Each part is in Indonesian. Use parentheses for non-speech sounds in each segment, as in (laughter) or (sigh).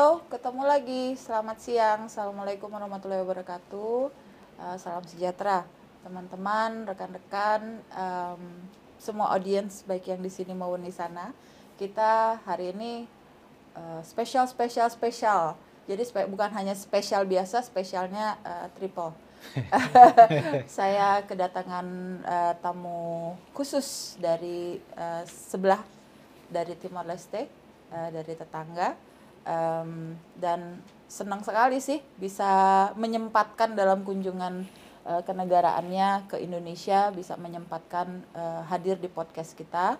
Halo, ketemu lagi. Selamat siang. Assalamualaikum warahmatullahi wabarakatuh. Uh, salam sejahtera, teman-teman, rekan-rekan, um, semua audiens baik yang di sini maupun di sana. Kita hari ini uh, spesial, spesial, spesial. Jadi spe bukan hanya spesial biasa, spesialnya uh, triple. (laughs) (laughs) saya kedatangan uh, tamu khusus dari uh, sebelah dari Timor Leste, uh, dari tetangga, um, dan senang sekali sih bisa menyempatkan dalam kunjungan uh, kenegaraannya ke Indonesia, bisa menyempatkan uh, hadir di podcast kita.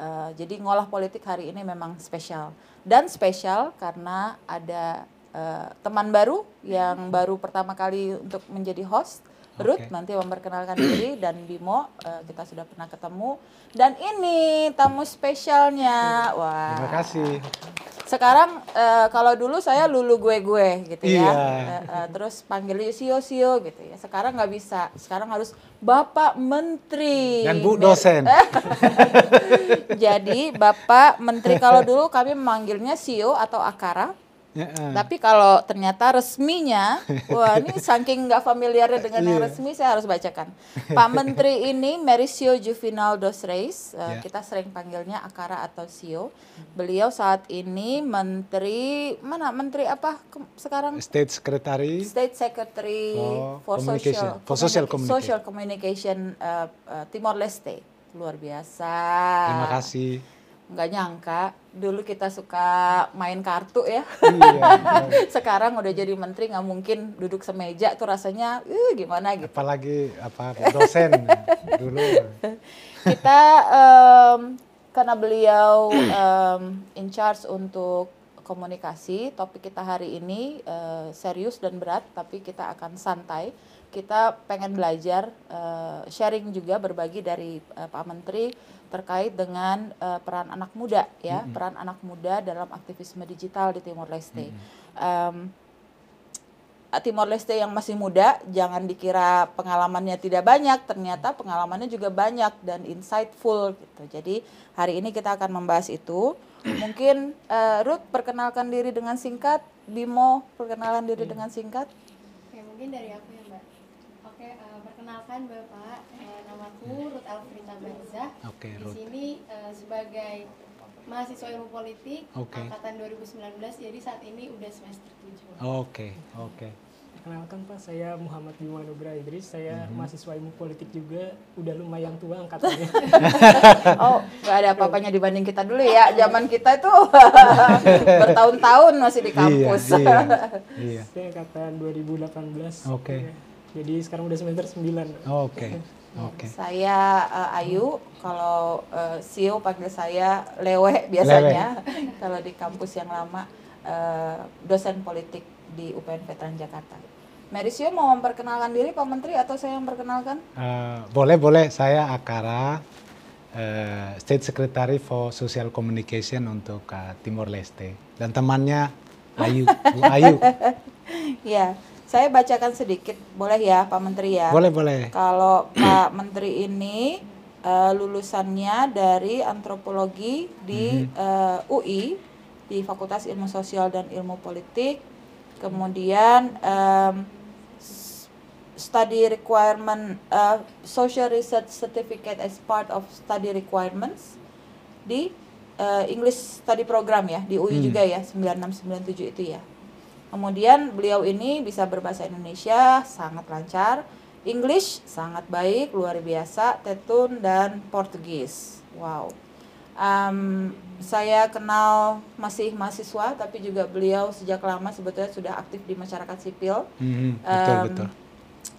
Uh, jadi ngolah politik hari ini memang spesial dan spesial karena ada uh, teman baru yang baru pertama kali untuk menjadi host. Ruth nanti memperkenalkan diri dan Bimo uh, kita sudah pernah ketemu. Dan ini tamu spesialnya. Wah. Terima kasih. Sekarang uh, kalau dulu saya lulu gue gue gitu ya. Iya. uh, uh, terus panggil sio sio gitu ya. Sekarang nggak bisa. Sekarang harus bapak menteri. Dan bu dosen. (laughs) Jadi bapak menteri kalau dulu kami memanggilnya sio atau akara Ya. Tapi kalau ternyata resminya, (laughs) wah ini saking nggak familiarnya dengan yang iya. resmi, saya harus bacakan. Pak (laughs) Menteri ini Mauricio Juvenal dos Reis, yeah. kita sering panggilnya Akara atau Sio. Beliau saat ini Menteri mana? Menteri apa ke, sekarang? State Secretary. State Secretary oh, for Social for Social Communication, social communication uh, uh, Timor Leste. Luar biasa. Terima kasih nggak nyangka. Dulu kita suka main kartu ya. Iya, (laughs) sekarang udah jadi menteri nggak mungkin duduk semeja tuh rasanya uh, gimana gitu. Apalagi apa dosen. Dulu. Kita um, karena beliau um, in charge untuk komunikasi topik kita hari ini uh, serius dan berat tapi kita akan santai. Kita pengen belajar uh, sharing juga berbagi dari uh, Pak Menteri terkait dengan uh, peran anak muda ya, mm-hmm. peran anak muda dalam aktivisme digital di Timor Leste. Mm-hmm. Um, Timor Leste yang masih muda, jangan dikira pengalamannya tidak banyak, ternyata pengalamannya juga banyak dan insightful gitu. Jadi hari ini kita akan membahas itu. Mungkin uh, Ruth perkenalkan diri dengan singkat, Bimo perkenalan diri hmm. dengan singkat. Oke, mungkin dari aku ya Mbak. Oke, uh, perkenalkan Bapak namaku Ruth Alfrita Barza. Okay, Di sini uh, sebagai mahasiswa ilmu politik okay. angkatan 2019 jadi saat ini udah semester 7. Oke, okay, oke. Okay. Perkenalkan Pak, saya Muhammad Bima Nubra Idris. Saya mm-hmm. mahasiswa ilmu politik juga, udah lumayan tua angkatannya. (laughs) oh, gak ada apa-apanya dibanding kita dulu ya. Zaman kita itu (laughs) bertahun-tahun masih di kampus. Iya, iya, iya. Saya angkatan 2018. Oke. Okay. Jadi sekarang udah semester 9. Oke. Okay. Okay. Saya uh, Ayu, kalau uh, Sio panggil saya Lewe biasanya. (laughs) kalau di kampus yang lama uh, dosen politik di UPN Veteran Jakarta. Merisio mau memperkenalkan diri Pak Menteri atau saya yang memperkenalkan? Uh, boleh boleh, saya Akara, uh, State Secretary for Social Communication untuk uh, Timor Leste dan temannya Ayu, Ayu. (laughs) ya. Saya bacakan sedikit, boleh ya Pak Menteri ya? Boleh, boleh. Kalau (clears throat) Pak Menteri ini uh, lulusannya dari antropologi di hmm. uh, eh, UI, di Fakultas Ilmu Sosial dan Ilmu Politik. Kemudian um, study requirement uh, social research certificate as part of study requirements di uh, English study program ya di UI hmm. juga ya 9697 itu ya. Kemudian beliau ini bisa berbahasa Indonesia sangat lancar, English sangat baik, luar biasa, Tetun dan Portugis. Wow. Um, saya kenal masih mahasiswa, tapi juga beliau sejak lama sebetulnya sudah aktif di masyarakat sipil. Mm, betul um, betul.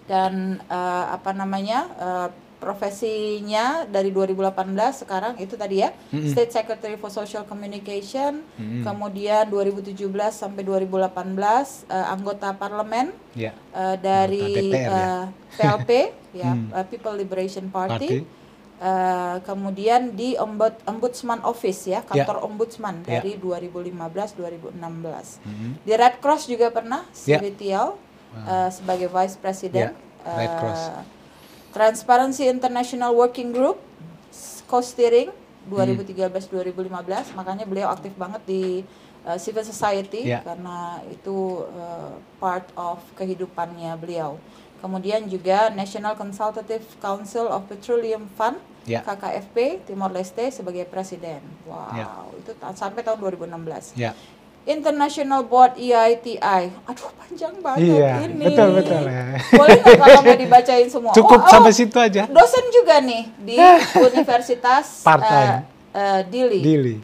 Dan uh, apa namanya? Uh, profesinya dari 2018 sekarang itu tadi ya mm-hmm. State Secretary for Social Communication mm-hmm. kemudian 2017 sampai 2018 uh, eh, anggota parlemen yeah. uh, dari DPR, uh, ya. PLP (laughs) ya mm. uh, People Liberation Party, Party. Uh, kemudian di Ombud Ombudsman Office ya kantor yeah. ombudsman yeah. dari 2015 2016 mm-hmm. di Red Cross juga pernah Siritial yeah. uh, sebagai Vice President yeah. Red Cross Transparency International Working Group co-steering 2013-2015 makanya beliau aktif banget di uh, civil society Yeah. karena itu uh, part of kehidupannya beliau. Kemudian juga National Consultative Council of Petroleum Fund Ya. KKFP Timor Leste sebagai presiden. Wow, Ya. itu sampai tahun 2016. Ya. International Board EITI. Aduh panjang banget Iya, ini. betul, betul, ya. Boleh nggak kalau nggak dibacain semua? Cukup Oh, oh, sampai situ aja. Dosen juga nih di (laughs) Universitas Part-time. eh, eh, Dili. Dili.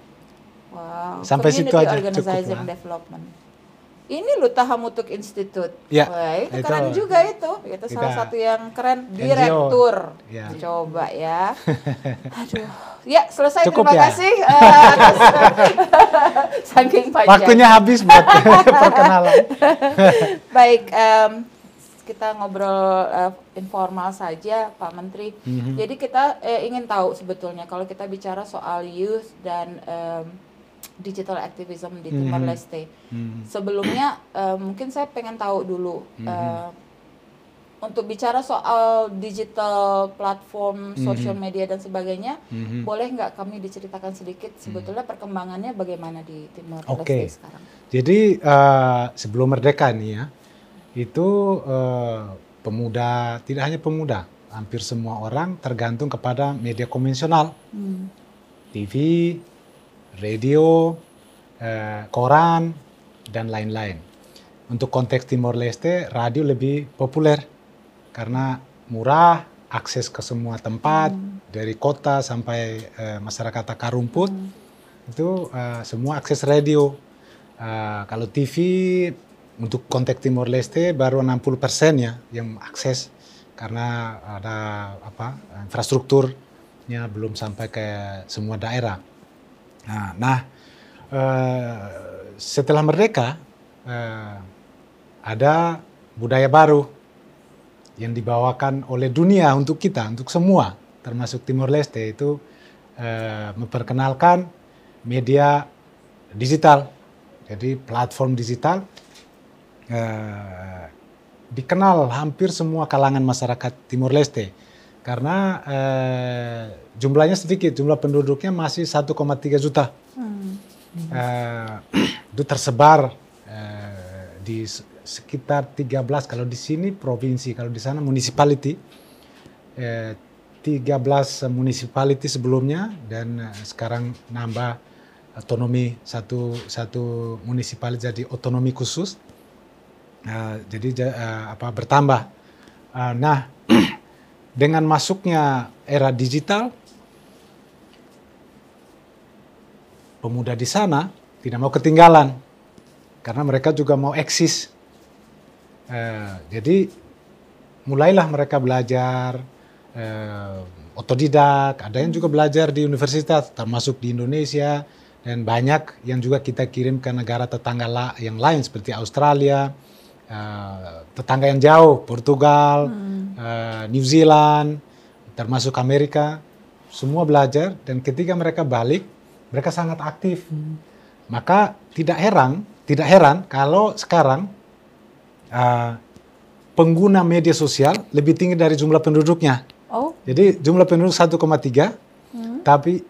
Wow. Sampai Community situ aja, cukup Organizing lah. Development. Ini loh Tahamutuk Institute. Ya, Wah, itu, itu. keren juga itu. Itu salah Kita satu yang keren. Direktur. Ya. Coba ya. (laughs) Aduh. Ya, selesai. Cukup Terima ya? kasih. eh, atas (laughs) saking panjang. Waktunya habis buat (laughs) perkenalan. (laughs) Baik, em, kita ngobrol eh, informal saja, Pak Menteri. Mhm. Jadi kita eh, ingin tahu sebetulnya kalau kita bicara soal youth dan em, digital activism di Timor Mhm. Leste. Hmm. Sebelumnya eh, mungkin saya pengen tahu dulu Mhm. eh, untuk bicara soal digital platform, Mhm. social media dan sebagainya, Mhm. boleh nggak kami diceritakan sedikit sebetulnya perkembangannya bagaimana di Timor. Leste sekarang? Jadi eh, sebelum merdeka nih ya, itu eh, pemuda, tidak hanya pemuda, hampir semua orang tergantung kepada media konvensional, Hmm. TV, radio, eh, koran, dan lain-lain. Untuk konteks Timor Leste, radio lebih populer karena murah, akses ke semua tempat, dari kota sampai eh, masyarakat akar rumput, itu eh, semua akses radio. Eh, kalau TV untuk konteks Timor Leste baru 60 persen ya yang akses karena ada apa infrastrukturnya belum sampai ke semua daerah. Nah, nah eh, setelah merdeka eh, ada budaya baru yang dibawakan oleh dunia untuk kita, untuk semua, termasuk Timor Leste itu eh, memperkenalkan media digital. Jadi platform digital eh, dikenal hampir semua kalangan masyarakat Timor Leste karena eh, jumlahnya sedikit, jumlah penduduknya masih 1,3 juta. Eh, (clears throat) itu tersebar eh, di sekitar 13 kalau di sini provinsi, kalau di sana municipality. Eh, 13 municipality sebelumnya dan eh, sekarang nambah otonomi satu satu municipality jadi otonomi khusus. Eh, jadi ja- eh, apa bertambah. Eh, nah, (clears throat) dengan masuknya era digital pemuda di sana tidak mau ketinggalan karena mereka juga mau eksis. Eh, jadi mulailah mereka belajar eh, otodidak, ada yang juga belajar di universitas termasuk di Indonesia. Dan banyak yang juga kita kirim ke negara tetangga la- yang lain seperti Australia, eh, tetangga yang jauh, Portugal, eh, New Zealand, termasuk Amerika, semua belajar dan ketika mereka balik mereka sangat aktif. Maka tidak heran, tidak heran kalau sekarang uh, pengguna media sosial lebih tinggi dari jumlah penduduknya. Oh, Jadi jumlah penduduk 1,3, tapi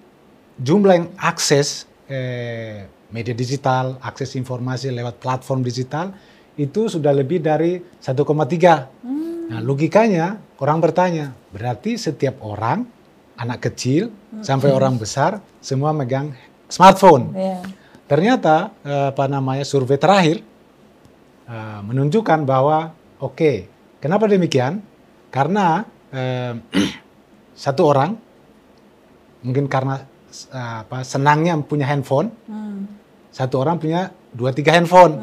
jumlah yang akses eh, media digital, akses informasi lewat platform digital itu sudah lebih dari 1,3. Nah logikanya orang bertanya, berarti setiap orang, anak kecil sampai orang (laughs) besar semua megang smartphone. iya. Ternyata eh, apa namanya survei terakhir eh, menunjukkan bahwa oke, kenapa demikian? Karena eh, (clears throat) satu orang mungkin karena eh, apa senangnya punya handphone, Hmm. satu orang punya dua tiga handphone.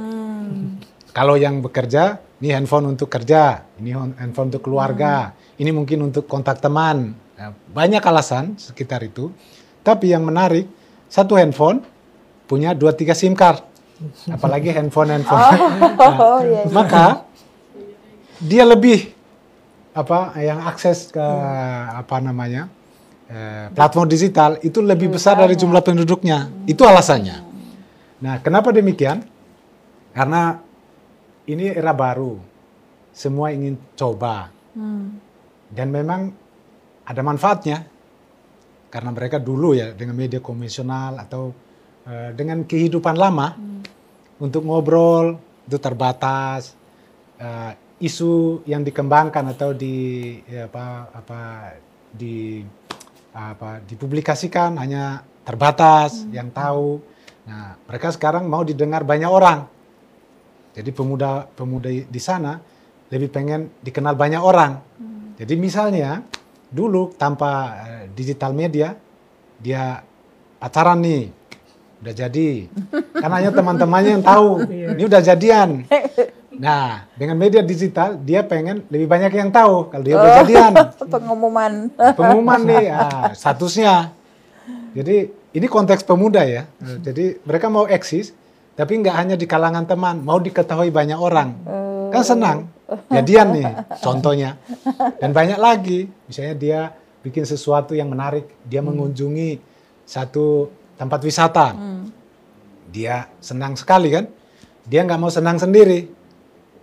Kalau yang bekerja, ini handphone untuk kerja, ini handphone untuk keluarga, ini mungkin untuk kontak teman. Nah, banyak alasan sekitar itu. Tapi yang menarik, satu handphone punya dua tiga SIM card. Apalagi handphone-handphone. Oh, iya. iya. Maka dia lebih apa yang akses ke apa namanya eh, platform digital itu lebih besar dari jumlah penduduknya. Itu alasannya. Nah, kenapa demikian? Karena ini era baru, semua ingin coba Hmm. dan memang ada manfaatnya karena mereka dulu ya dengan media konvensional atau uh, dengan kehidupan lama hmm. untuk ngobrol itu terbatas. Uh, isu yang dikembangkan atau di ya, apa apa di apa dipublikasikan hanya terbatas hmm. yang tahu. Nah, mereka sekarang mau didengar banyak orang. Jadi pemuda-pemuda di sana lebih pengen dikenal banyak orang. Hmm. Jadi misalnya dulu tanpa uh, digital media dia pacaran nih udah jadi. Karena hanya teman-temannya yang tahu. Iya. ini udah jadian. (laughs) Nah dengan media digital dia pengen lebih banyak yang tahu kalau dia udah oh, jadian. (laughs) pengumuman. Pengumuman nih ah, statusnya. Jadi ini konteks pemuda ya. Jadi mereka mau eksis tapi nggak hanya di kalangan teman mau diketahui banyak orang. Kan senang jadian nih contohnya. Dan banyak lagi misalnya dia bikin sesuatu yang menarik dia hmm. mengunjungi satu tempat wisata hmm. dia senang sekali kan dia nggak mau senang sendiri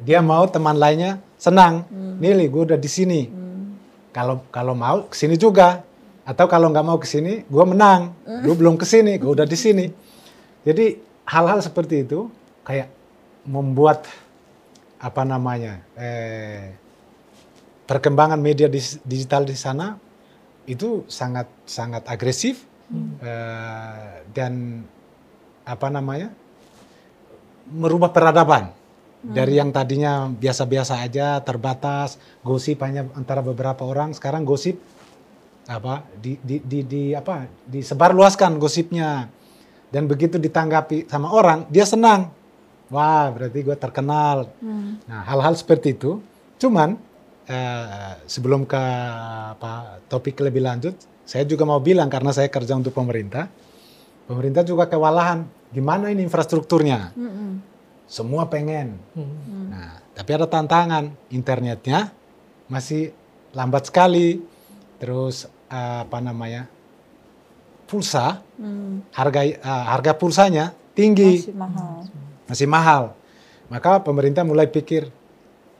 dia mau teman lainnya senang hmm. nih gue udah di sini hmm. kalau kalau mau ke sini juga atau kalau nggak mau ke sini gue menang hmm. gue belum ke sini gue udah di sini jadi hal-hal seperti itu kayak membuat apa namanya eh, perkembangan media digital di sana itu sangat sangat agresif hmm. uh, dan apa namanya merubah peradaban hmm. dari yang tadinya biasa-biasa aja terbatas gosip hanya antara beberapa orang sekarang gosip apa di di di, di apa disebarluaskan gosipnya dan begitu ditanggapi sama orang dia senang wah berarti gue terkenal. Hmm. Nah hal-hal seperti itu. Cuman uh, sebelum ke apa, topik lebih lanjut, saya juga mau bilang karena saya kerja untuk pemerintah, pemerintah juga kewalahan. Gimana ini infrastrukturnya? Hmm. Semua pengen. Hmm. Nah tapi ada tantangan internetnya masih lambat sekali. Terus uh, apa namanya? pulsa, hmm. harga uh, harga pulsanya tinggi. Masih mahal masih mahal. Maka pemerintah mulai pikir,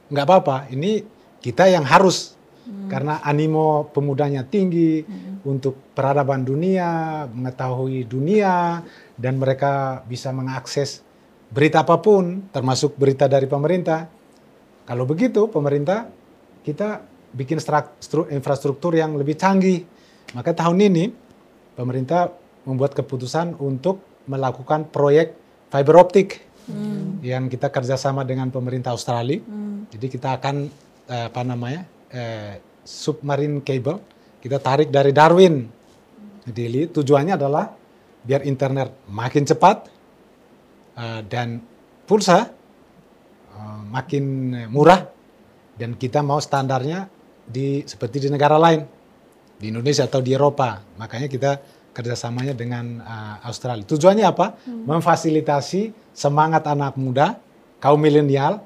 nggak apa-apa, ini kita yang harus hmm. karena animo pemudanya tinggi hmm. untuk peradaban dunia, mengetahui dunia, dan mereka bisa mengakses berita apa pun, termasuk berita dari pemerintah. Kalau begitu, pemerintah kita bikin infrastruktur yang lebih canggih. Maka tahun ini pemerintah membuat keputusan untuk melakukan proyek fiber optik hmm. yang kita kerjasama dengan pemerintah Australia. Hmm. Jadi kita akan eh, apa namanya eh, submarine cable kita tarik dari Darwin. Jadi tujuannya adalah biar internet makin cepat uh, dan pulsa uh, makin murah dan kita mau standarnya di seperti di negara lain di Indonesia atau di Eropa. Makanya kita kerjasamanya dengan uh, Australia. Tujuannya apa? Hmm. Memfasilitasi semangat anak muda, kaum milenial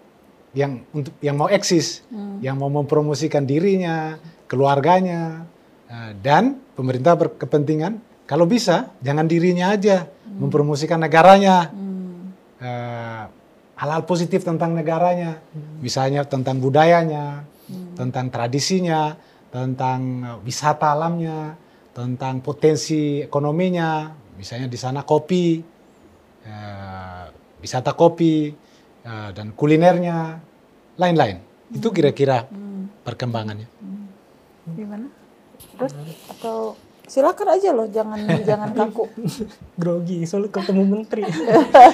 yang untuk yang mau eksis, hmm. yang mau mempromosikan dirinya, keluarganya, uh, dan pemerintah berkepentingan kalau bisa jangan dirinya aja hmm. mempromosikan negaranya. Hmm. Uh, hal-hal positif tentang negaranya, hmm. misalnya tentang budayanya, hmm. tentang tradisinya, tentang wisata alamnya, tentang potensi ekonominya, misalnya di sana kopi, wisata kopi, uh, dan kulinernya, lain-lain. Hmm. Itu kira-kira hmm. perkembangannya. Hmm. Gimana? Terus atau silakan aja loh, jangan jangan kaku. (laughs) Grogi, soalnya ketemu menteri.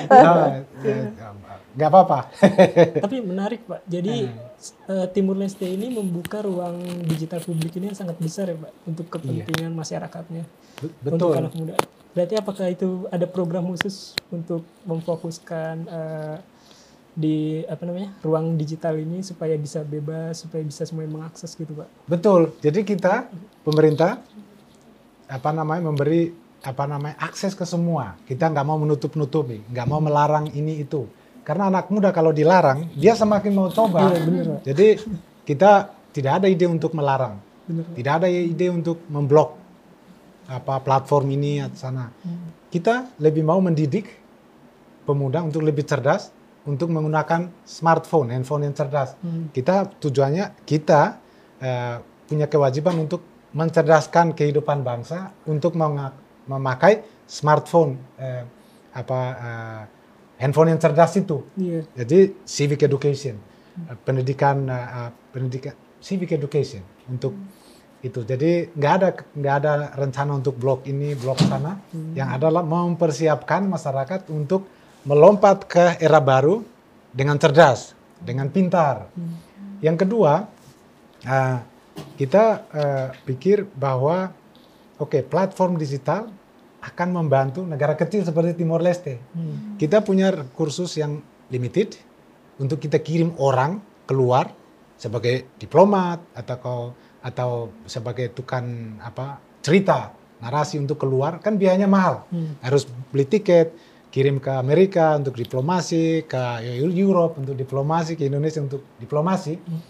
nah, (laughs) ya, nggak apa-apa. (laughs) Tapi menarik Pak. Jadi uh, Timur Leste ini membuka ruang digital publik ini yang sangat besar ya Pak untuk kepentingan iya. masyarakatnya. Betul. Untuk anak muda. Berarti apakah itu ada program khusus untuk memfokuskan uh, di apa namanya ruang digital ini supaya bisa bebas supaya bisa semuanya mengakses gitu pak betul jadi kita pemerintah apa namanya memberi apa namanya akses ke semua kita nggak mau menutup nutupi nggak mau melarang ini itu karena anak muda kalau dilarang, dia semakin mau coba. Iya, bener. Jadi kita tidak ada ide untuk melarang. Bener. Tidak ada ide untuk memblok apa platform ini atau sana. Hmm. Kita lebih mau mendidik pemuda untuk lebih cerdas untuk menggunakan smartphone, handphone yang cerdas. Hmm. Kita tujuannya kita uh, punya kewajiban untuk mencerdaskan kehidupan bangsa untuk memakai smartphone. Uh, apa uh, handphone yang cerdas itu. Yeah. Jadi civic education, uh, pendidikan uh, pendidikan civic education untuk hmm. itu. Jadi nggak ada nggak ada rencana untuk blok ini blok sana. Hmm. Yang adalah mempersiapkan masyarakat untuk melompat ke era baru dengan cerdas, dengan pintar. Hmm. Yang kedua, uh, kita uh, pikir bahwa oke okay, platform digital akan membantu negara kecil seperti Timor Leste. Hmm. Kita punya kursus yang limited untuk kita kirim orang keluar sebagai diplomat atau atau sebagai tukang apa cerita narasi untuk keluar kan biayanya mahal. Hmm. Harus beli tiket, kirim ke Amerika untuk diplomasi, ke Europe untuk diplomasi, ke Indonesia untuk diplomasi. Hmm.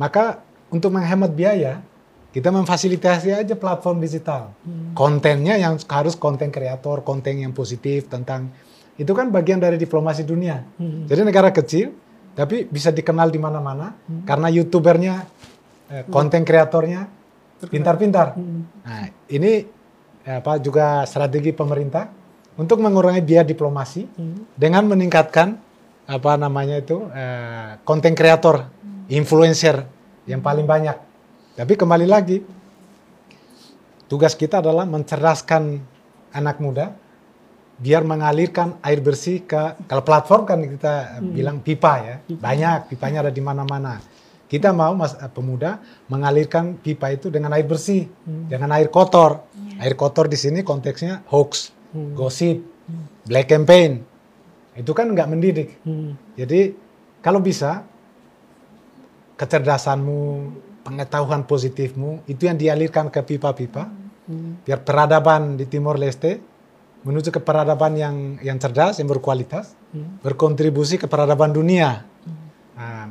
Maka untuk menghemat biaya, kita memfasilitasi aja platform digital. Hmm. Kontennya yang harus konten kreator, konten yang positif tentang itu kan bagian dari diplomasi dunia. Hmm. Jadi negara kecil tapi bisa dikenal di mana-mana hmm. karena youtubernya, eh, konten kreatornya pintar-pintar. Hmm. Nah ini apa juga strategi pemerintah untuk mengurangi biaya diplomasi hmm. dengan meningkatkan apa namanya itu eh, konten kreator, hmm. influencer yang paling banyak. Tapi kembali lagi, tugas kita adalah mencerdaskan anak muda biar mengalirkan air bersih ke kalau platform kan kita hmm. bilang pipa ya banyak pipanya ada di mana-mana kita mau mas pemuda mengalirkan pipa itu dengan air bersih hmm. dengan air kotor hmm. air kotor di sini konteksnya hoax hmm. gosip hmm. black campaign itu kan nggak mendidik hmm. jadi kalau bisa kecerdasanmu pengetahuan positifmu itu yang dialirkan ke pipa-pipa hmm. biar peradaban di Timor Leste menuju ke peradaban yang yang cerdas yang berkualitas hmm. berkontribusi ke peradaban dunia hmm. nah,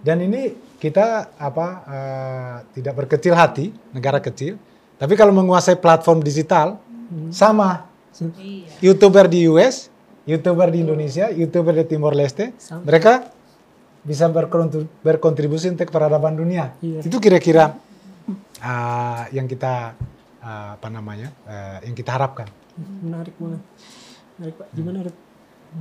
dan ini kita apa uh, tidak berkecil hati negara kecil tapi kalau menguasai platform digital hmm. sama iya. youtuber di US youtuber di Indonesia youtuber di Timor Leste sama. mereka bisa berkontribusi untuk peradaban dunia. Iya. Itu kira-kira uh, yang kita uh, apa namanya uh, yang kita harapkan. Menarik banget. Menarik Pak. Gimana Ruth?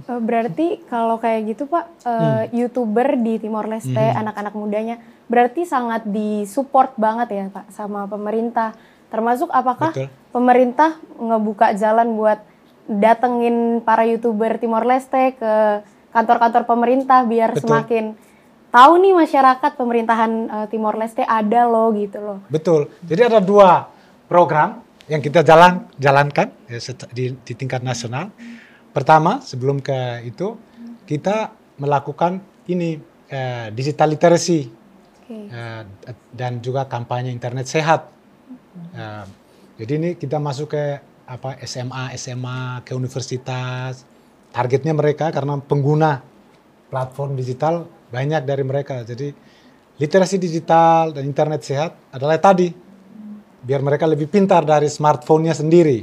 Berarti kalau kayak gitu Pak, uh, hmm. youtuber di Timor Leste, hmm. anak-anak mudanya, berarti sangat disupport banget ya Pak sama pemerintah. Termasuk apakah Betul. pemerintah ngebuka jalan buat datengin para youtuber Timor Leste ke kantor-kantor pemerintah biar Betul. semakin tahu nih masyarakat pemerintahan uh, Timor Leste ada loh gitu loh. Betul. Jadi ada dua program yang kita jalan jalankan ya, di, di tingkat nasional. Pertama sebelum ke itu kita melakukan ini uh, digital literacy okay. uh, eh, dan juga kampanye internet sehat. Uh, jadi ini kita masuk ke apa SMA SMA ke universitas targetnya mereka karena pengguna platform digital banyak dari mereka. Jadi literasi digital dan internet sehat adalah tadi biar mereka lebih pintar dari smartphone-nya sendiri.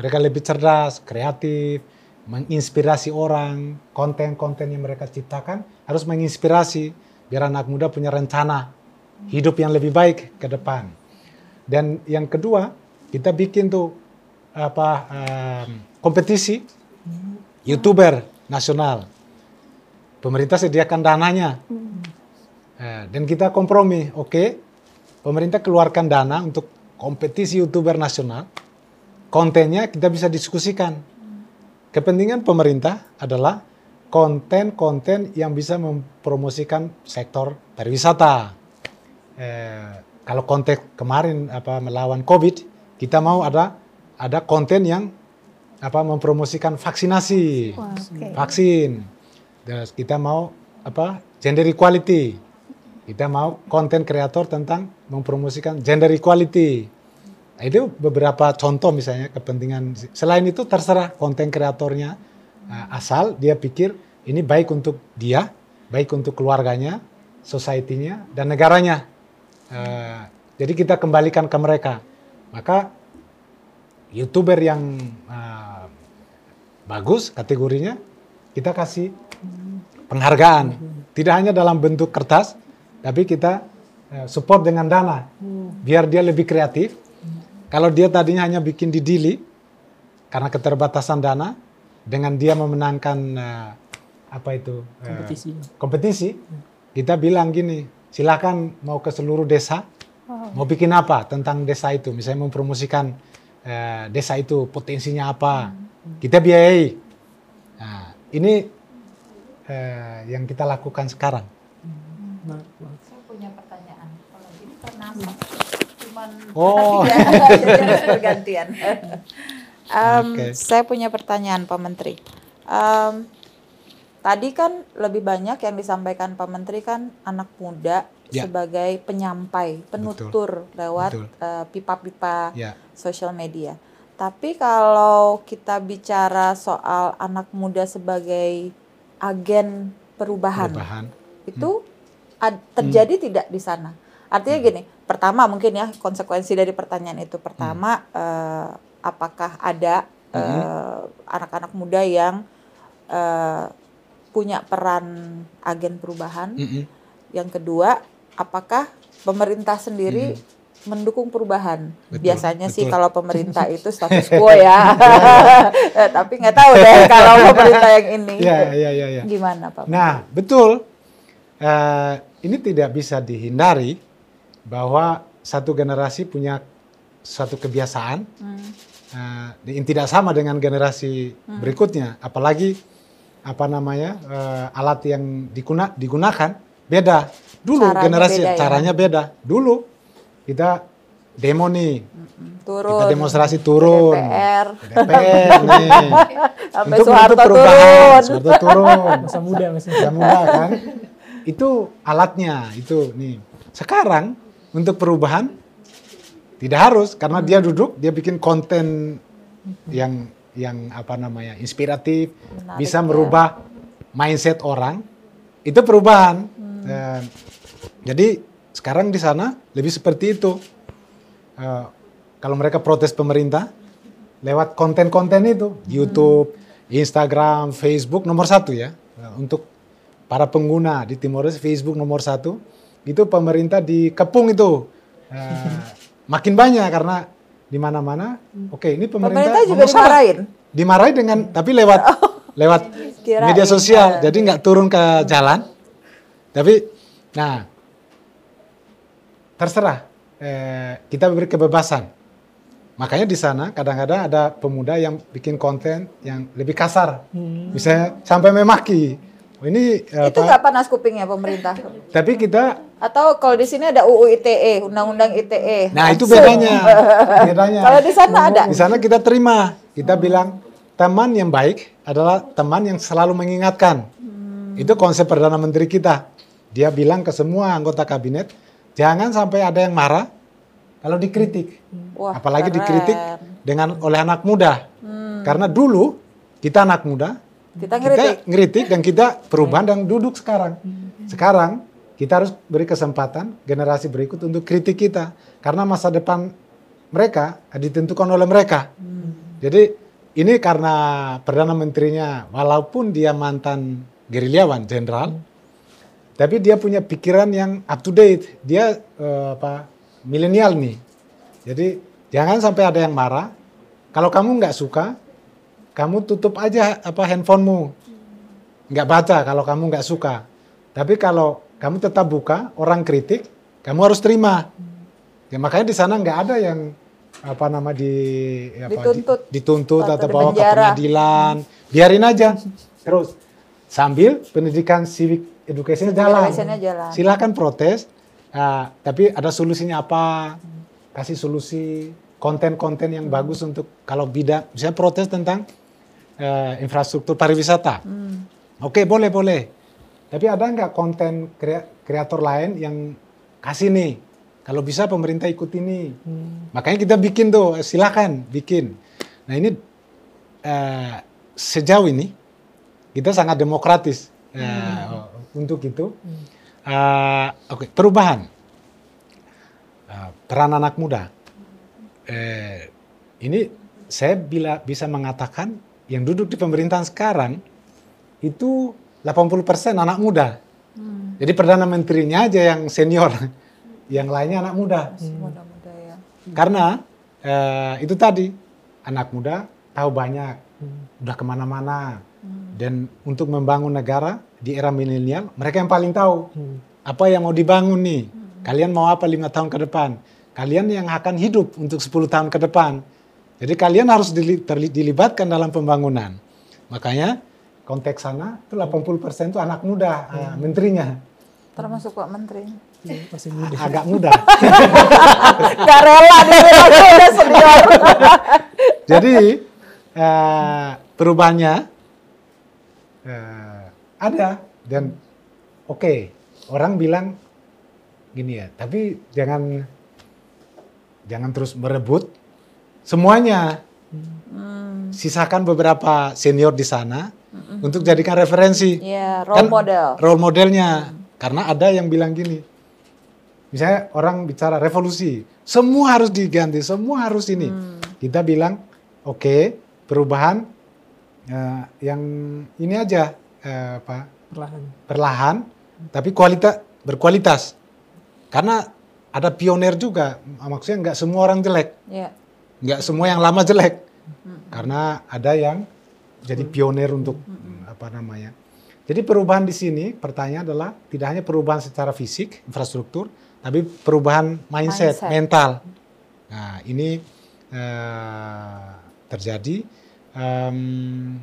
Mereka lebih cerdas, kreatif, menginspirasi orang, konten-konten yang mereka ciptakan harus menginspirasi biar anak muda punya rencana hidup yang lebih baik ke depan. Dan yang kedua, kita bikin tuh apa um, kompetisi youtuber nasional. Pemerintah sediakan dananya. Hmm. dan kita kompromi, oke, okay, pemerintah keluarkan dana untuk kompetisi youtuber nasional. Kontennya kita bisa diskusikan. Kepentingan pemerintah adalah konten-konten yang bisa mempromosikan sektor pariwisata. Eh, kalau konteks kemarin apa melawan COVID, kita mau ada ada konten yang apa mempromosikan vaksinasi, okay. vaksin. Dan kita mau apa gender equality. Kita mau konten kreator tentang mempromosikan gender equality. Nah, itu beberapa contoh misalnya kepentingan. Selain itu terserah konten kreatornya uh, asal dia pikir ini baik untuk dia, baik untuk keluarganya, society-nya dan negaranya. Uh, jadi kita kembalikan ke mereka. Maka youtuber yang uh, bagus kategorinya kita kasih penghargaan tidak hanya dalam bentuk kertas tapi kita uh, support dengan dana biar dia lebih kreatif kalau dia tadinya hanya bikin di Dili karena keterbatasan dana dengan dia memenangkan uh, apa itu uh, kompetisi. kompetisi, kita bilang gini, silakan mau ke seluruh desa, mau bikin apa tentang desa itu, misalnya mempromosikan uh, desa itu potensinya apa, kita biayai. Nah, ini uh, yang kita lakukan sekarang. Nah, nah. Saya punya pertanyaan. Kalau ini karena cuman Oh. (laughs) (laughs) jadi harus bergantian. (laughs) Saya punya pertanyaan Pak Menteri. Em, tadi kan lebih banyak yang disampaikan Pak Menteri kan anak muda Ya. sebagai penyampai, penutur lewat Betul. eh, pipa-pipa Ya, sosial media. Tapi kalau kita bicara soal anak muda sebagai agen perubahan, perubahan. itu ad- terjadi tidak di sana? Artinya gini, pertama mungkin ya konsekuensi dari pertanyaan itu pertama eh, apakah ada eh, anak-anak muda yang eh, punya peran agen perubahan? Mm-mm. Yang kedua, apakah pemerintah sendiri mendukung perubahan? Hmm. Betul, Biasanya sih betul. kalau pemerintah (laughs) itu status quo ya. (laughs) Eh, Tapi nggak tahu deh (laughs) kalau pemerintah yang ini. Ya, ya, ya, ya. Gimana Pak? Nah, betul. Eh, ini tidak bisa dihindari bahwa satu generasi punya suatu kebiasaan Hmm. yang tidak sama dengan generasi berikutnya. Apalagi apa namanya eh, alat yang diguna- digunakan beda. Dulu Caranya generasi beda ya? caranya beda. Dulu kita demo nih, Turun. kita demonstrasi turun. DPR. DPR nih. (laughs) Sampai Untuk perubahan, turun. Soeharto turun. Masa muda. Yang muda kan. Itu alatnya, itu nih. Sekarang untuk perubahan tidak harus karena dia duduk, dia bikin konten yang yang apa namanya inspiratif, Menarik bisa ya. merubah mindset orang. Itu perubahan. Dan, jadi sekarang di sana lebih seperti itu. Eh, kalau mereka protes pemerintah lewat konten-konten itu, YouTube, Instagram, Facebook nomor satu ya Eh, untuk para pengguna di Timor Leste Facebook nomor satu itu pemerintah dikepung itu Eh, (laughs) makin banyak karena di mana-mana. Oke ini pemerintah, Pemerintah juga satu. dimarahin. Dimarahin dengan tapi lewat lewat (laughs) Kirain. media sosial, jadi nggak turun ke jalan. Tapi, nah terserah eh, kita beri kebebasan. Makanya di sana kadang-kadang ada pemuda yang bikin konten yang lebih kasar, misalnya sampai memaki. Ini Itu apa? nggak panas kupingnya pemerintah. Tapi kita, Atau kalau di sini ada UU ITE, Undang-Undang ITE. nah itu bedanya, (laughs) bedanya. Kalau di sana ada. Di sana kita terima, kita bilang teman yang baik adalah teman yang selalu mengingatkan. Itu konsep perdana menteri kita. Dia bilang ke semua anggota kabinet, jangan sampai ada yang marah kalau dikritik. Wah, Apalagi keren. dikritik dengan oleh anak muda. Karena dulu kita anak muda, Kita ngeritik. kita ngeritik dan kita perubahan dan duduk sekarang. Sekarang kita harus beri kesempatan generasi berikut untuk kritik kita karena masa depan mereka ditentukan oleh mereka. Jadi ini karena perdana menterinya walaupun dia mantan gerilyawan jenderal, tapi dia punya pikiran yang up to date. Dia eh, apa milenial nih. Jadi jangan sampai ada yang marah. Kalau kamu nggak suka, kamu tutup aja apa handphonemu. Nggak baca kalau kamu nggak suka. Tapi kalau kamu tetap buka, orang kritik, kamu harus terima. Ya makanya di sana nggak ada yang apa nama di apa, di- Dituntut. dituntut Atau bawa ke pengadilan. Biarin aja. Terus sambil pendidikan civic education jalan. jalan. Silakan protes, ah, tapi ada solusinya apa? Kasih solusi konten-konten yang bagus untuk kalau bidang, misalnya protes tentang eh, infrastruktur pariwisata. Oke, boleh boleh. Tapi ada nggak konten krea- kreator lain yang kasih nih? Kalau bisa pemerintah ikut ini. Makanya kita bikin tuh, silakan bikin. Nah ini eh, sejauh ini kita sangat demokratis eh, untuk itu. Eh, Oke, perubahan Eh, peran anak muda. Eh, ini saya bila bisa mengatakan yang duduk di pemerintahan sekarang itu 80% anak muda. Jadi perdana menterinya aja yang senior, (laughs) yang lainnya anak muda. Mudah-mudah ya. Karena eh, itu tadi anak muda tahu banyak hmm. udah ke mana-mana. Hmm. Dan untuk membangun negara di era milenial, mereka yang paling tahu hmm. apa yang mau dibangun nih. Hmm. Kalian mau apa lima tahun ke depan? Kalian yang akan hidup untuk 10 tahun ke depan. Jadi kalian harus dilibatkan dalam pembangunan. Makanya konteks sana itu 80% itu anak muda hmm. uh, menterinya. Termasuk Pak Menteri. Ya, masih muda. Agak muda. (laughs) Gak rela udah senior. (laughs) Jadi uh, perubahannya uh, ada dan oke okay, orang bilang gini ya, tapi jangan jangan terus berebut semuanya. Hmm. Sisakan beberapa senior di sana hmm. untuk jadikan referensi. Yeah, role kan, model. Role modelnya. Hmm. Karena ada yang bilang gini, Misalnya orang bicara revolusi, semua harus diganti, semua harus ini. Hmm. Kita bilang, oke, okay, perubahan uh, yang ini aja, uh, apa? Perlahan. Perlahan, tapi kualitas berkualitas. Karena ada pionir juga, maksudnya nggak semua orang jelek, yeah. Nggak semua yang lama jelek, hmm. karena ada yang jadi pionir untuk hmm. apa namanya. Jadi perubahan di sini, pertanyaan adalah tidak hanya perubahan secara fisik, infrastruktur, tapi perubahan mindset, mindset. mental. Nah, ini uh, terjadi. Um,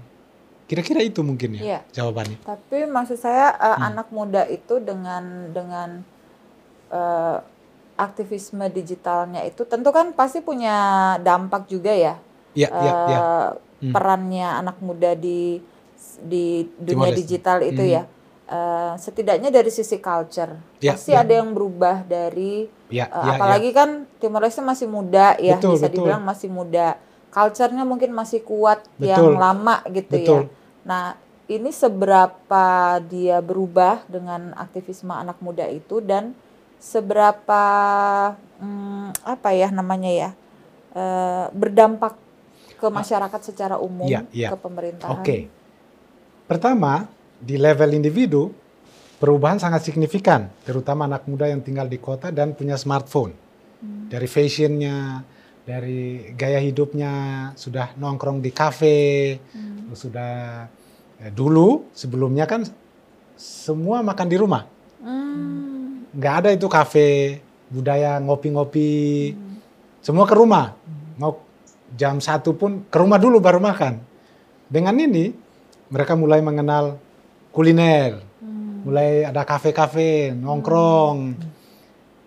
kira-kira itu mungkin ya iya. jawabannya. Tapi maksud saya uh, hmm. anak muda itu dengan dengan uh, aktivisme digitalnya itu tentu kan pasti punya dampak juga ya. Iya, uh. Hmm. Perannya anak muda di di dunia digital itu hmm. ya uh, setidaknya dari sisi culture ya, pasti ya. ada yang berubah dari ya, uh, ya, apalagi ya. kan Timor Leste masih muda ya betul, bisa betul. dibilang masih muda culture-nya mungkin masih kuat betul. yang lama gitu ya. betul. ya nah ini seberapa dia berubah dengan aktivisme anak muda itu dan seberapa hmm, apa ya namanya ya uh, berdampak ke masyarakat secara umum ya, ya. ke pemerintahan. Oke, okay. pertama di level individu perubahan sangat signifikan, terutama anak muda yang tinggal di kota dan punya smartphone. Hmm. Dari fashionnya, dari gaya hidupnya, sudah nongkrong di kafe, hmm. sudah eh, dulu sebelumnya kan semua makan di rumah, hmm. Nggak ada itu kafe, budaya ngopi-ngopi, hmm. semua ke rumah. Mau jam satu pun ke rumah dulu baru makan. Dengan ini mereka mulai mengenal kuliner, hmm. mulai ada kafe-kafe, nongkrong. Hmm.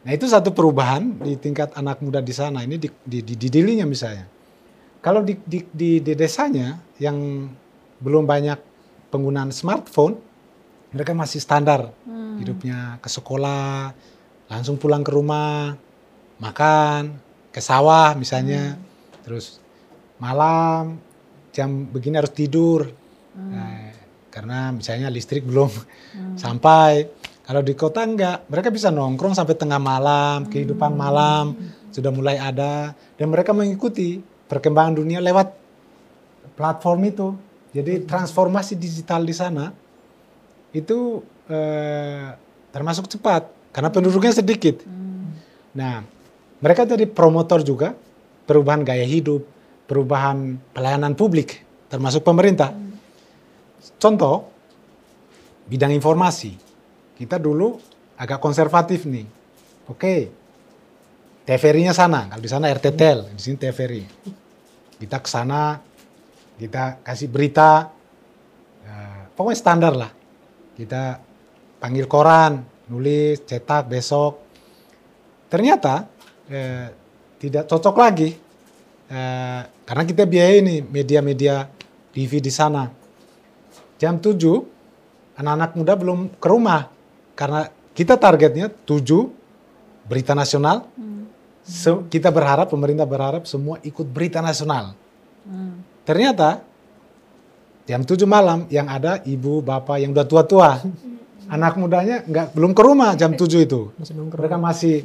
Nah itu satu perubahan di tingkat anak muda di sana. Ini di, di, di, di dilinya misalnya. Kalau di, di, di, di desanya yang belum banyak penggunaan smartphone, mereka masih standar hmm. hidupnya ke sekolah, langsung pulang ke rumah, makan, ke sawah misalnya, hmm. terus malam jam begini harus tidur. Hmm. Nah, karena misalnya listrik belum hmm. sampai. Kalau di kota enggak, mereka bisa nongkrong sampai tengah malam, kehidupan hmm. malam sudah mulai ada dan mereka mengikuti perkembangan dunia lewat platform itu. Jadi hmm. transformasi digital di sana itu eh, termasuk cepat karena penduduknya sedikit. Hmm. Nah, mereka jadi promotor juga perubahan gaya hidup, perubahan pelayanan publik termasuk pemerintah. Hmm Contoh, bidang informasi. Kita dulu agak konservatif nih. Oke, TVRI-nya sana. Kalau di sana RTTL, di sini TVRI. Kita ke sana, kita kasih berita, ya, pokoknya standar lah. Kita panggil koran, nulis, cetak, besok. Ternyata eh, tidak cocok lagi. Eh, karena kita biaya ini media-media TV di sana jam 7 anak-anak muda belum ke rumah karena kita targetnya 7 berita nasional. Hmm. kita berharap pemerintah berharap semua ikut berita nasional. Hmm. Ternyata jam 7 malam yang ada ibu bapak yang udah tua-tua. Anak mudanya nggak belum ke rumah jam 7 itu. Masih Mereka masih.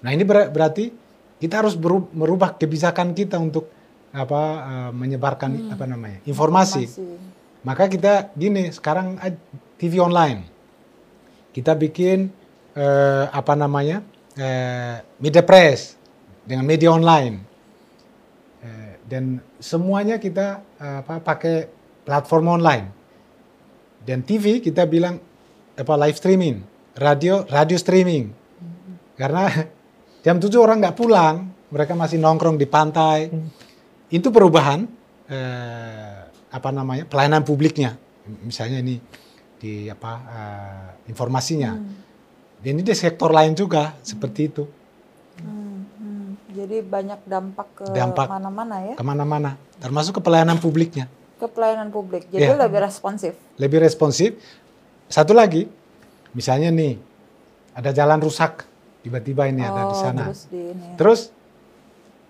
Nah, ini berarti kita harus merubah kebijakan kita untuk apa uh, menyebarkan hmm. apa namanya? informasi. informasi maka kita gini, sekarang TV online. Kita bikin eh, apa namanya? Eh, media press dengan media online. Eh, dan semuanya kita apa pakai platform online. Dan TV kita bilang apa live streaming, radio radio streaming. Karena (laughs) jam 7 orang nggak pulang, mereka masih nongkrong di pantai. Itu perubahan eh, apa namanya pelayanan publiknya. Misalnya ini di apa uh, informasinya. Hmm. Dan ini di sektor lain juga hmm. seperti itu. Hmm, hmm. Jadi banyak dampak ke dampak mana-mana ya? Ke mana-mana, termasuk ke pelayanan publiknya. Ke pelayanan publik, jadi ya. lebih responsif. Lebih responsif. Satu lagi, misalnya nih ada jalan rusak, tiba-tiba ini oh, ada di oh, sana. Terus, di ini. terus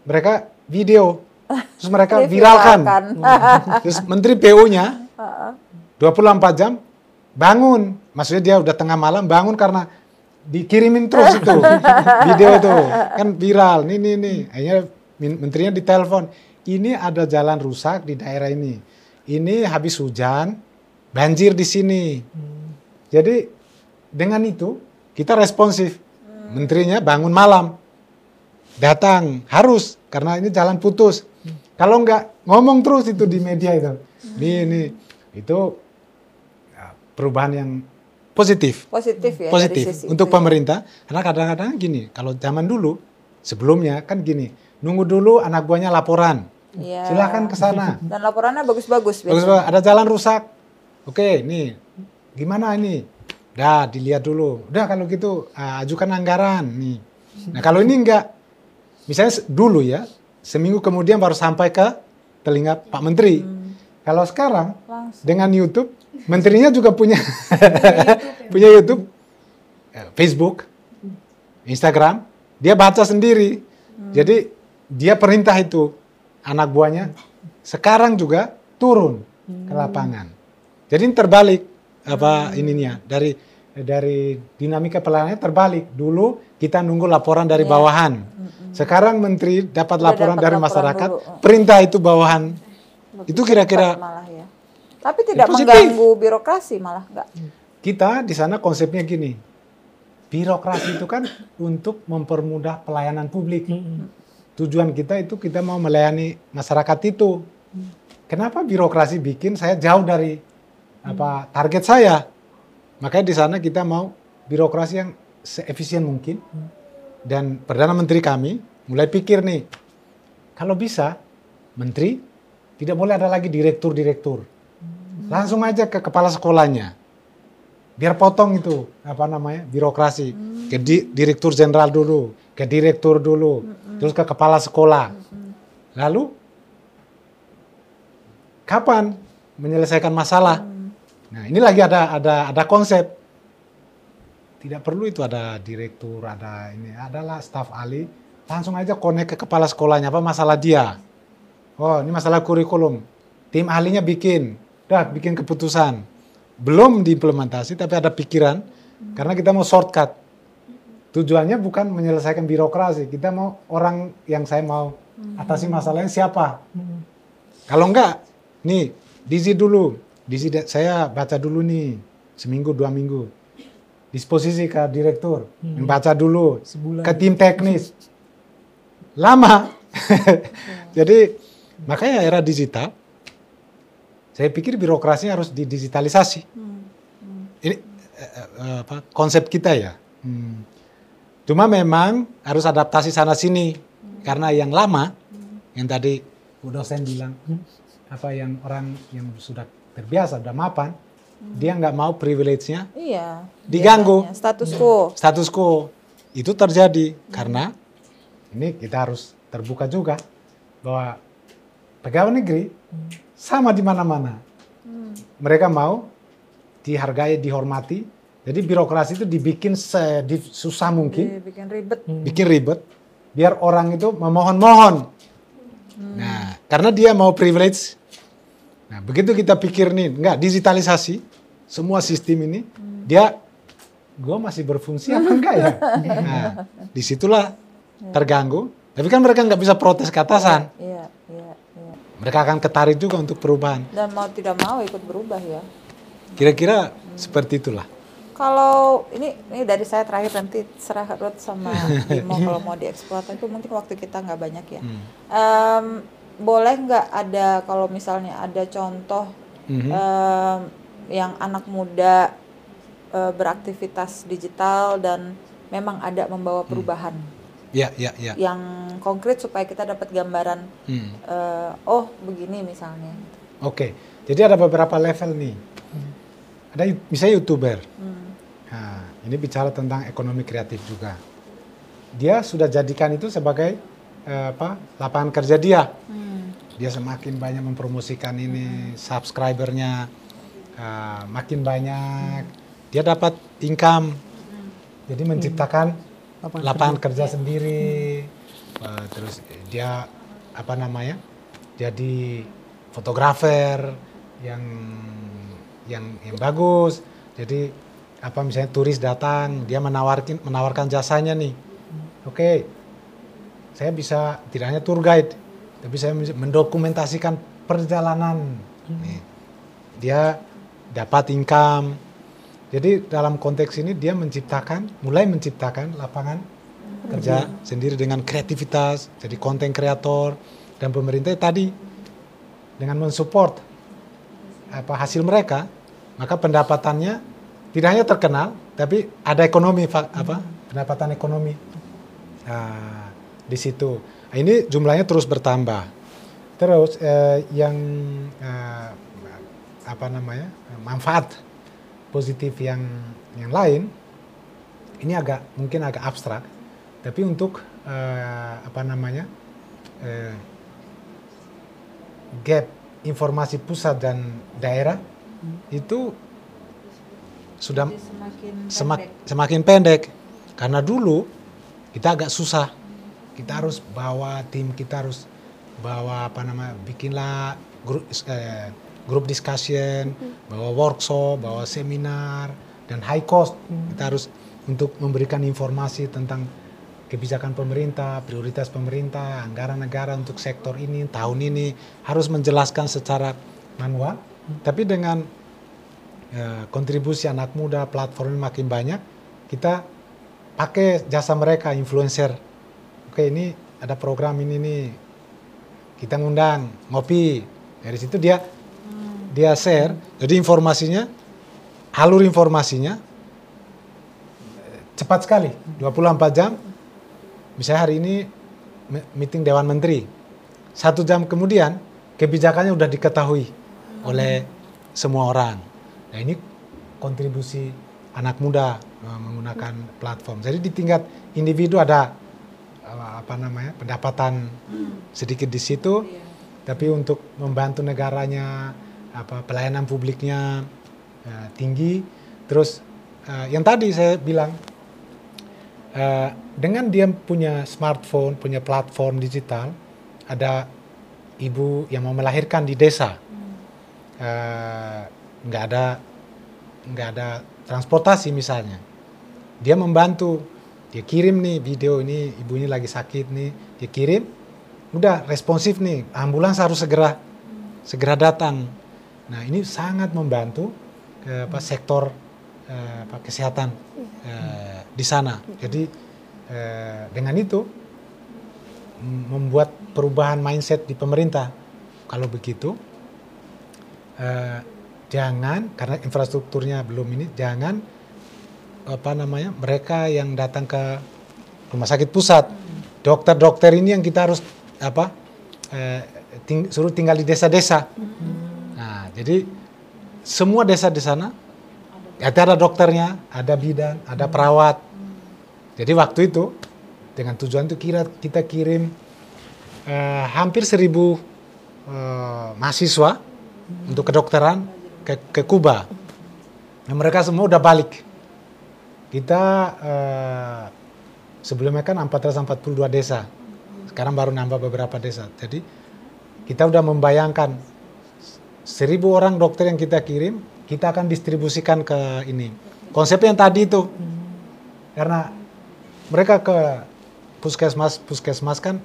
mereka video, terus mereka viralkan. terus Menteri PU-nya 24 jam bangun. Maksudnya dia udah tengah malam bangun karena dikirimin terus itu. (laughs) Video itu. Kan viral. Nih nih nih. Akhirnya menterinya ditelepon. Ini ada jalan rusak di daerah ini ini habis hujan banjir di sini hmm. jadi dengan itu kita responsif hmm. menterinya bangun malam datang harus karena ini jalan putus hmm. kalau nggak ngomong terus itu di media itu nih nih itu perubahan yang positif. Positif ya. Positif dari sisi untuk itu ya. pemerintah. Karena kadang-kadang gini, kalau zaman dulu sebelumnya kan gini, nunggu dulu anak buahnya laporan. Ya. Silahkan ke sana. Dan laporannya bagus-bagus. Bagus, bagus. Ada jalan rusak. Oke, nih gimana ini? Dah dilihat dulu. Udah kalau gitu uh, ajukan anggaran nih. Nah kalau ini enggak, misalnya dulu ya, seminggu kemudian baru sampai ke telinga Pak Menteri. Hmm. Kalau sekarang Langsung. dengan YouTube (laughs) Menterinya juga punya punya YouTube, ya, Facebook, Instagram. Dia baca sendiri. Hmm. Jadi dia perintah itu anak buahnya sekarang juga turun hmm. ke lapangan. Jadi terbalik apa hmm. ininya dari dari dinamika pelayanannya terbalik. Dulu kita nunggu laporan dari yeah. bawahan. Hmm. Sekarang menteri dapat laporan dapat dari laporan masyarakat, dulu. perintah itu bawahan. Lebih itu kira-kira ya. Tapi tidak ya, mengganggu birokrasi malah enggak. Kita di sana konsepnya gini. Birokrasi itu kan untuk mempermudah pelayanan publik. Tujuan kita itu kita mau melayani masyarakat itu. Kenapa birokrasi bikin saya jauh dari apa target saya? Makanya di sana kita mau birokrasi yang seefisien mungkin. Dan Perdana Menteri kami mulai pikir nih, kalau bisa menteri tidak boleh ada lagi direktur-direktur Langsung aja ke kepala sekolahnya. Biar potong itu, apa namanya, birokrasi. Hmm. Ke di, direktur jenderal dulu, ke direktur dulu, hmm. terus ke kepala sekolah. Hmm. Lalu, kapan menyelesaikan masalah? Hmm. Nah, ini lagi ada ada ada konsep. Tidak perlu itu ada direktur, ada ini, adalah staf ahli. Langsung aja konek ke kepala sekolahnya, apa masalah dia. Oh, ini masalah kurikulum. Tim ahlinya bikin Dah bikin keputusan. Belum diimplementasi tapi ada pikiran karena kita mau shortcut. Tujuannya bukan menyelesaikan birokrasi. Kita mau orang yang saya mau atasi masalahnya siapa. Kalau enggak, nih dizi dulu. Dizi saya baca dulu nih seminggu dua minggu. Disposisi ke direktur, hmm. baca dulu Sebulan. ke tim teknis. Lama. (laughs) Jadi makanya era digital saya pikir birokrasi harus didigitalisasi. Hmm. Hmm. Ini uh, apa, konsep kita ya. Hmm. Cuma memang harus adaptasi sana sini hmm. karena yang lama, hmm. yang tadi Bu dosen bilang hmm. apa yang orang yang sudah terbiasa, sudah mapan, hmm. dia nggak mau privilege-nya iya, diganggu. Status quo. Status quo itu terjadi hmm. karena ini kita harus terbuka juga bahwa pegawai negeri hmm sama di mana-mana. Hmm. Mereka mau dihargai, dihormati. Jadi birokrasi itu dibikin susah mungkin. Bikin ribet. Hmm. Bikin ribet. Biar orang itu memohon-mohon. Hmm. Nah, karena dia mau privilege. Nah, begitu kita pikir nih, enggak digitalisasi semua sistem ini, hmm. dia gue masih berfungsi apa enggak ya? (laughs) Nah, di situlah terganggu. Tapi kan mereka nggak bisa protes ke atasan. Iya, iya mereka akan ketarik juga untuk perubahan. Dan mau tidak mau ikut berubah ya. Kira-kira hmm. seperti itulah. Kalau ini ini dari saya terakhir nanti serah Ruth sama (laughs) Bimo kalau mau dieksploit itu mungkin waktu kita nggak banyak ya. Hmm. Um, boleh nggak ada kalau misalnya ada contoh Mhm. em, yang anak muda eh, beraktivitas digital dan memang ada membawa perubahan Ya, ya, ya. yang konkret supaya kita dapat gambaran Hmm. eh, oh begini misalnya. Oke, jadi ada beberapa level nih. Ada yu- misalnya youtuber. Hmm. Nah, ini bicara tentang ekonomi kreatif juga. Dia sudah jadikan itu sebagai eh, apa lapangan kerja dia. Hmm. Dia semakin banyak mempromosikan ini subscribernya eh, makin banyak. Dia dapat income. Jadi menciptakan Lapangan lapangan kerja sendiri. Eh, terus dia apa namanya? Jadi fotografer yang yang yang bagus. Jadi apa misalnya turis datang, dia menawarkan menawarkan jasanya nih. Oke. Saya bisa tidak hanya tour guide, tapi saya mendokumentasikan perjalanan. Nih. Dia dapat income. Jadi dalam konteks ini dia menciptakan, mulai menciptakan lapangan kerja sendiri dengan kreativitas, jadi konten kreator dan pemerintah tadi dengan mensupport apa hasil mereka, maka pendapatannya tidak hanya terkenal, tapi ada ekonomi apa pendapatan ekonomi Nah, di situ. Nah, ini jumlahnya terus bertambah. Terus eh, yang eh, apa namanya manfaat positif yang yang lain ini agak mungkin agak abstrak, tapi untuk eh, apa namanya eh, gap informasi pusat dan daerah itu sudah Jadi semakin semak- pendek. semakin pendek. Karena dulu kita agak susah. Kita harus bawa tim kita harus bawa apa nama bikinlah grup eh, grup discussion bawa workshop bawa seminar dan high cost. Kita harus untuk memberikan informasi tentang kebijakan pemerintah prioritas pemerintah anggaran negara untuk sektor ini tahun ini. Harus menjelaskan secara manual. Tapi dengan ya, kontribusi anak muda platform ini makin banyak kita pakai jasa mereka influencer. Oke ini ada program ini nih. Kita ngundang ngopi. Dari situ dia dia share. Jadi informasinya alur informasinya cepat sekali 24 jam. Misalnya hari ini me- meeting dewan menteri. Satu jam kemudian kebijakannya udah diketahui oleh semua orang. Nah ini kontribusi anak muda menggunakan platform. Jadi di tingkat individu ada eh, apa namanya pendapatan sedikit di situ. Iya. tapi untuk membantu negaranya apa pelayanan publiknya eh, tinggi. Terus eh, yang tadi saya bilang eh, dengan dia punya smartphone punya platform digital ada ibu yang mau melahirkan di desa. Eh, nggak ada nggak ada transportasi misalnya. Dia membantu dia kirim nih video ini ibunya lagi sakit nih dia kirim udah responsif nih ambulans harus segera segera datang nah ini sangat membantu ke apa sektor eh, apa kesehatan eh, di sana. Jadi eh, dengan itu membuat perubahan mindset di pemerintah. Kalau begitu eh, jangan karena infrastrukturnya belum ini jangan apa namanya mereka yang datang ke rumah sakit pusat. Dokter-dokter ini yang kita harus apa eh, ting- suruh tinggal di desa-desa jadi semua desa di sana ya ada dokternya ada bidan ada perawat jadi waktu itu dengan tujuan itu kira kita kirim eh, hampir seribu eh, mahasiswa untuk kedokteran ke, ke Kuba. Nah, mereka semua udah balik. Kita eh, sebelumnya kan 442 desa, sekarang baru nambah beberapa desa. Jadi kita udah membayangkan seribu orang dokter yang kita kirim, kita akan distribusikan ke ini. Konsep yang tadi itu, karena mereka ke puskesmas puskesmas kan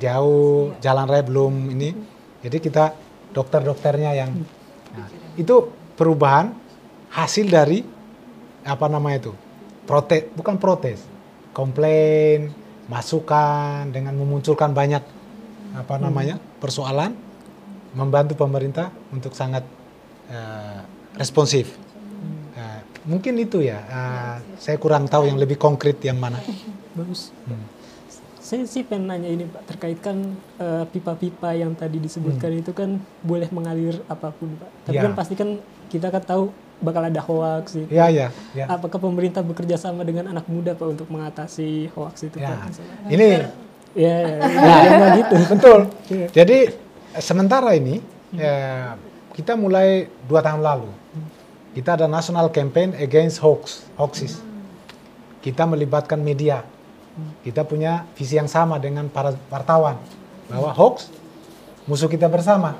jauh jalan raya belum ini. Jadi kita dokter-dokternya yang nah, itu perubahan hasil dari apa namanya itu? Protes bukan protes komplain masukan dengan memunculkan banyak apa namanya persoalan membantu pemerintah untuk sangat uh, responsif. Uh, mungkin itu ya. Uh, saya kurang tahu yang lebih konkret yang mana. Bagus. Hmm. Saya sih pengen nanya ini Pak terkait kan uh, pipa-pipa yang tadi disebutkan hmm. itu kan boleh mengalir apa pun Pak. Tapi ya. kan pasti kan kita kan tahu bakal ada hoax gitu. Iya, iya. Ya. Apakah pemerintah bekerja sama dengan anak muda Pak untuk mengatasi hoax itu ya. Pak? Ini ya, ya, ya, ya gitu. Betul. Ya. Jadi sementara ini hmm. ya, kita mulai dua tahun lalu kita ada national campaign against hoax hoaxes. Kita melibatkan media. Kita punya visi yang sama dengan para wartawan bahwa hoax musuh kita bersama,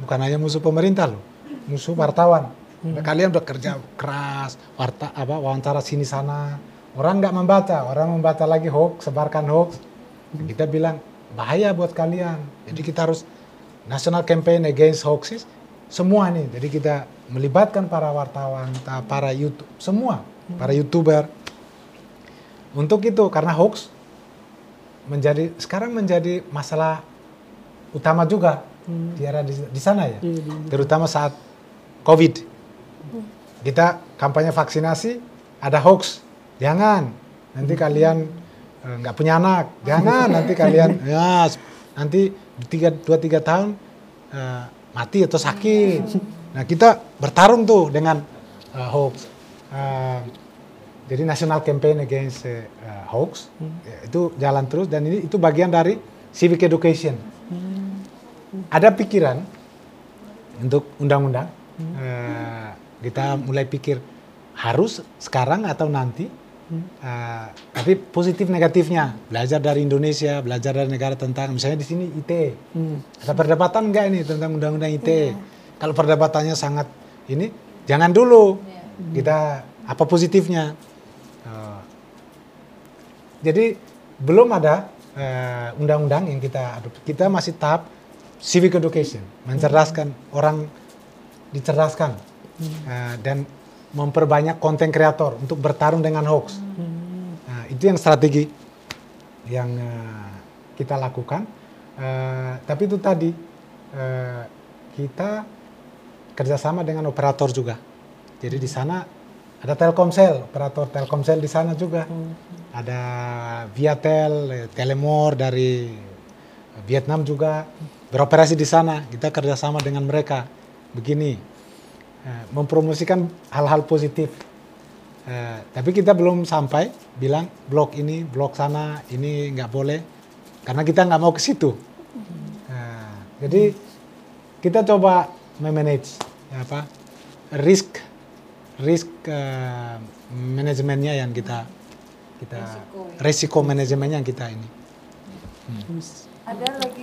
bukan hanya musuh pemerintah loh, musuh wartawan. Hmm. Kalian udah kerja keras, warta apa wawancara sini sana, orang nggak membaca, orang membaca lagi hoax, sebarkan hoax. Kita bilang bahaya buat kalian. Jadi kita harus National Campaign Against Hoaxes, semua nih. Jadi kita melibatkan para wartawan, para YouTube, semua, para YouTuber. Untuk itu, karena hoax menjadi sekarang menjadi masalah utama juga hmm. di era di, di sana ya, iya, terutama saat COVID. Hmm. Kita kampanye vaksinasi, ada hoax, jangan nanti hmm. kalian eh, nggak punya anak, jangan nanti kalian (laughs) ya nanti tiga dua tiga tahun uh, mati atau sakit. Nah kita bertarung tuh dengan uh, hoax. Uh, jadi national campaign against uh, hoax hmm. ya, itu jalan terus dan ini itu bagian dari civic education. Hmm. Ada pikiran untuk undang-undang. Hmm. Uh, kita mulai pikir harus sekarang atau nanti Uh, tapi positif negatifnya belajar dari Indonesia, belajar dari negara tentang misalnya di sini IT. Hmm. Ada perdebatan enggak ini tentang undang-undang IT? Yeah. Kalau perdebatannya sangat ini, jangan dulu yeah. kita apa positifnya. Uh, jadi belum ada uh, undang-undang yang kita kita masih tahap civic education, mencerdaskan hmm. orang dicerdaskan uh, dan memperbanyak konten kreator untuk bertarung dengan hoax. Hmm. Nah, itu yang strategi yang uh, kita lakukan. Uh, tapi itu tadi uh, kita kerjasama dengan operator juga. Jadi di sana ada Telkomsel, operator Telkomsel di sana juga. Hmm. Ada Viatel, Telemor dari Vietnam juga beroperasi di sana. Kita kerjasama dengan mereka. Begini, mempromosikan hal-hal positif. Uh, tapi kita belum sampai bilang blok ini, blok sana, ini nggak boleh, karena kita nggak mau ke situ. Uh, jadi kita coba memanage ya apa risk risk uh, manajemennya yang kita kita resiko, resiko manajemennya yang kita ini. Hmm. Ada lagi?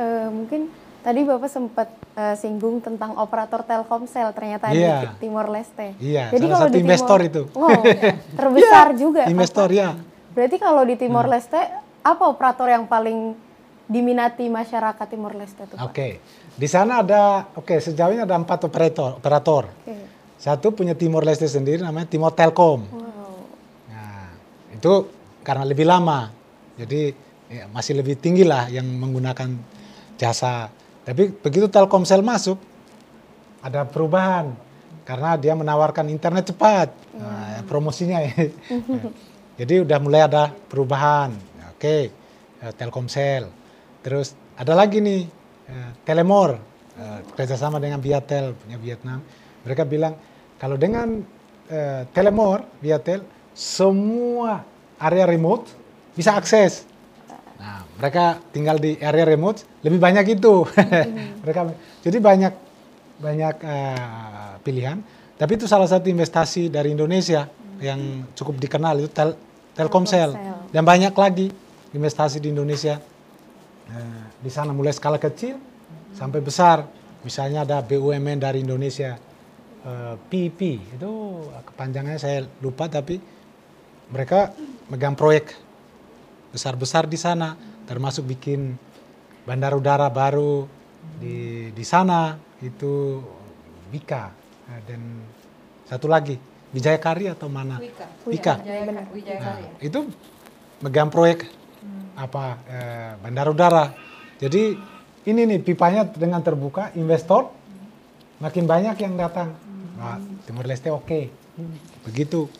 Uh, mungkin Tadi Bapak sempat uh, singgung tentang operator Telkomsel ternyata yeah. di Timor Leste. Iya, Jadi salah kalau satu di investor Timor, itu. Oh, (laughs) terbesar yeah, juga. Investor ya. Berarti kalau di Timor hmm. Leste apa operator yang paling diminati masyarakat Timor Leste itu? Oke, okay. di sana ada, oke okay, sejauh ini ada empat operator. operator. Okay. Satu punya Timor Leste sendiri namanya Timor Telkom. Wow. Nah, itu karena lebih lama, jadi ya, masih lebih tinggi lah yang menggunakan jasa tapi begitu Telkomsel masuk, ada perubahan karena dia menawarkan internet cepat, nah, promosinya ya. (laughs) Jadi udah mulai ada perubahan. Oke, okay. Telkomsel. Terus ada lagi nih eh, Telemor eh, kerjasama dengan Viatel punya Vietnam. Mereka bilang kalau dengan Telemor Viatel semua area remote bisa akses mereka tinggal di area remote lebih banyak itu. Hmm. (laughs) mereka jadi banyak banyak uh, pilihan. Tapi itu salah satu investasi dari Indonesia hmm. yang cukup dikenal itu tel Telkomsel dan banyak lagi investasi di Indonesia uh, di sana mulai skala kecil hmm. sampai besar. Misalnya ada BUMN dari Indonesia uh, eh, PP itu kepanjangannya saya lupa tapi mereka megang proyek besar-besar di sana, termasuk bikin bandar udara baru di di sana itu Wika nah, dan satu lagi Wijaya Kari atau mana? Wika. Wika. Nah, itu megang proyek hmm. apa eh, bandar udara Jadi ini nih pipanya dengan terbuka, investor makin banyak yang datang. Nah, Timor Leste oke. Begitu.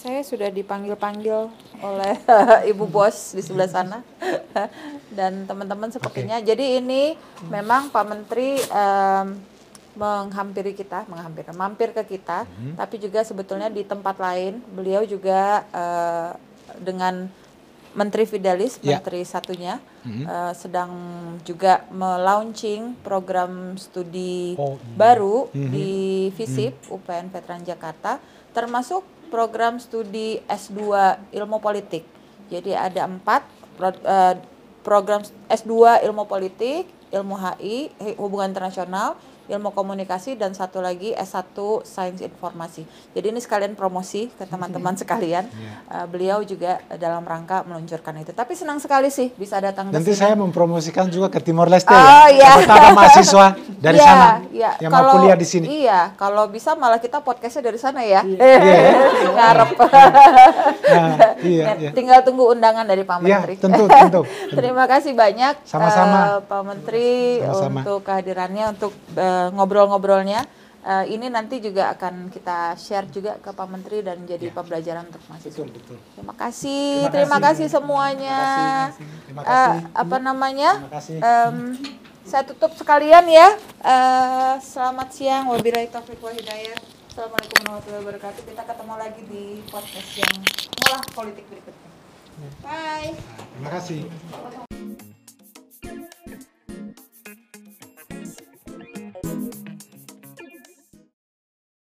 Saya sudah dipanggil-panggil oleh (laughs) ibu bos di sebelah sana. (laughs) Dan teman-teman sepertinya. Jadi ini memang Pak Menteri em, menghampiri kita, menghampiri, mampir ke kita, tapi juga sebetulnya di tempat lain beliau juga eh, dengan Menteri Fidelis, Ya. Menteri satunya eh, sedang juga melaunching program studi Oh, baru di FISIP UPN Veteran Jakarta, termasuk program studi S2 Ilmu Politik. Jadi ada empat eh, program S2 Ilmu Politik, Ilmu HI, Hubungan Internasional, Ilmu Komunikasi, dan satu lagi S1 Sains Informasi. Jadi ini sekalian promosi ke teman-teman sekalian. Eh, beliau juga dalam rangka meluncurkan itu. Tapi senang sekali sih bisa datang ke Nanti saya mempromosikan juga ke Timor Leste Oh, ya. iya. Apakah ada mahasiswa dari (laughs) Iya, sana iya. yang Kalau- mau kuliah di sini? Iya, kalau bisa malah kita podcastnya dari sana ya. Iya. (laughs) Ngarep. Nah, iya, iya. Tinggal tunggu undangan dari Pak Iya, Menteri. tentu, tentu. (laughs) Terima kasih banyak Sama-sama. eh, Pak Menteri Sama-sama. untuk kehadirannya, untuk eh, ngobrol-ngobrolnya. Eh, ini nanti juga akan kita share juga ke Pak Menteri dan jadi pembelajaran untuk mahasiswa. Betul, betul. Terima kasih, Terima terima kasih. kasih semuanya. Terima Eh, kasih. apa namanya? Terima kasih. Em, saya tutup sekalian ya. Eh, selamat siang, wabillahi taufiq wa hidayah. Assalamualaikum warahmatullahi wabarakatuh. Kita ketemu lagi di podcast yang ngolah politik berikutnya. Bye. Terima kasih.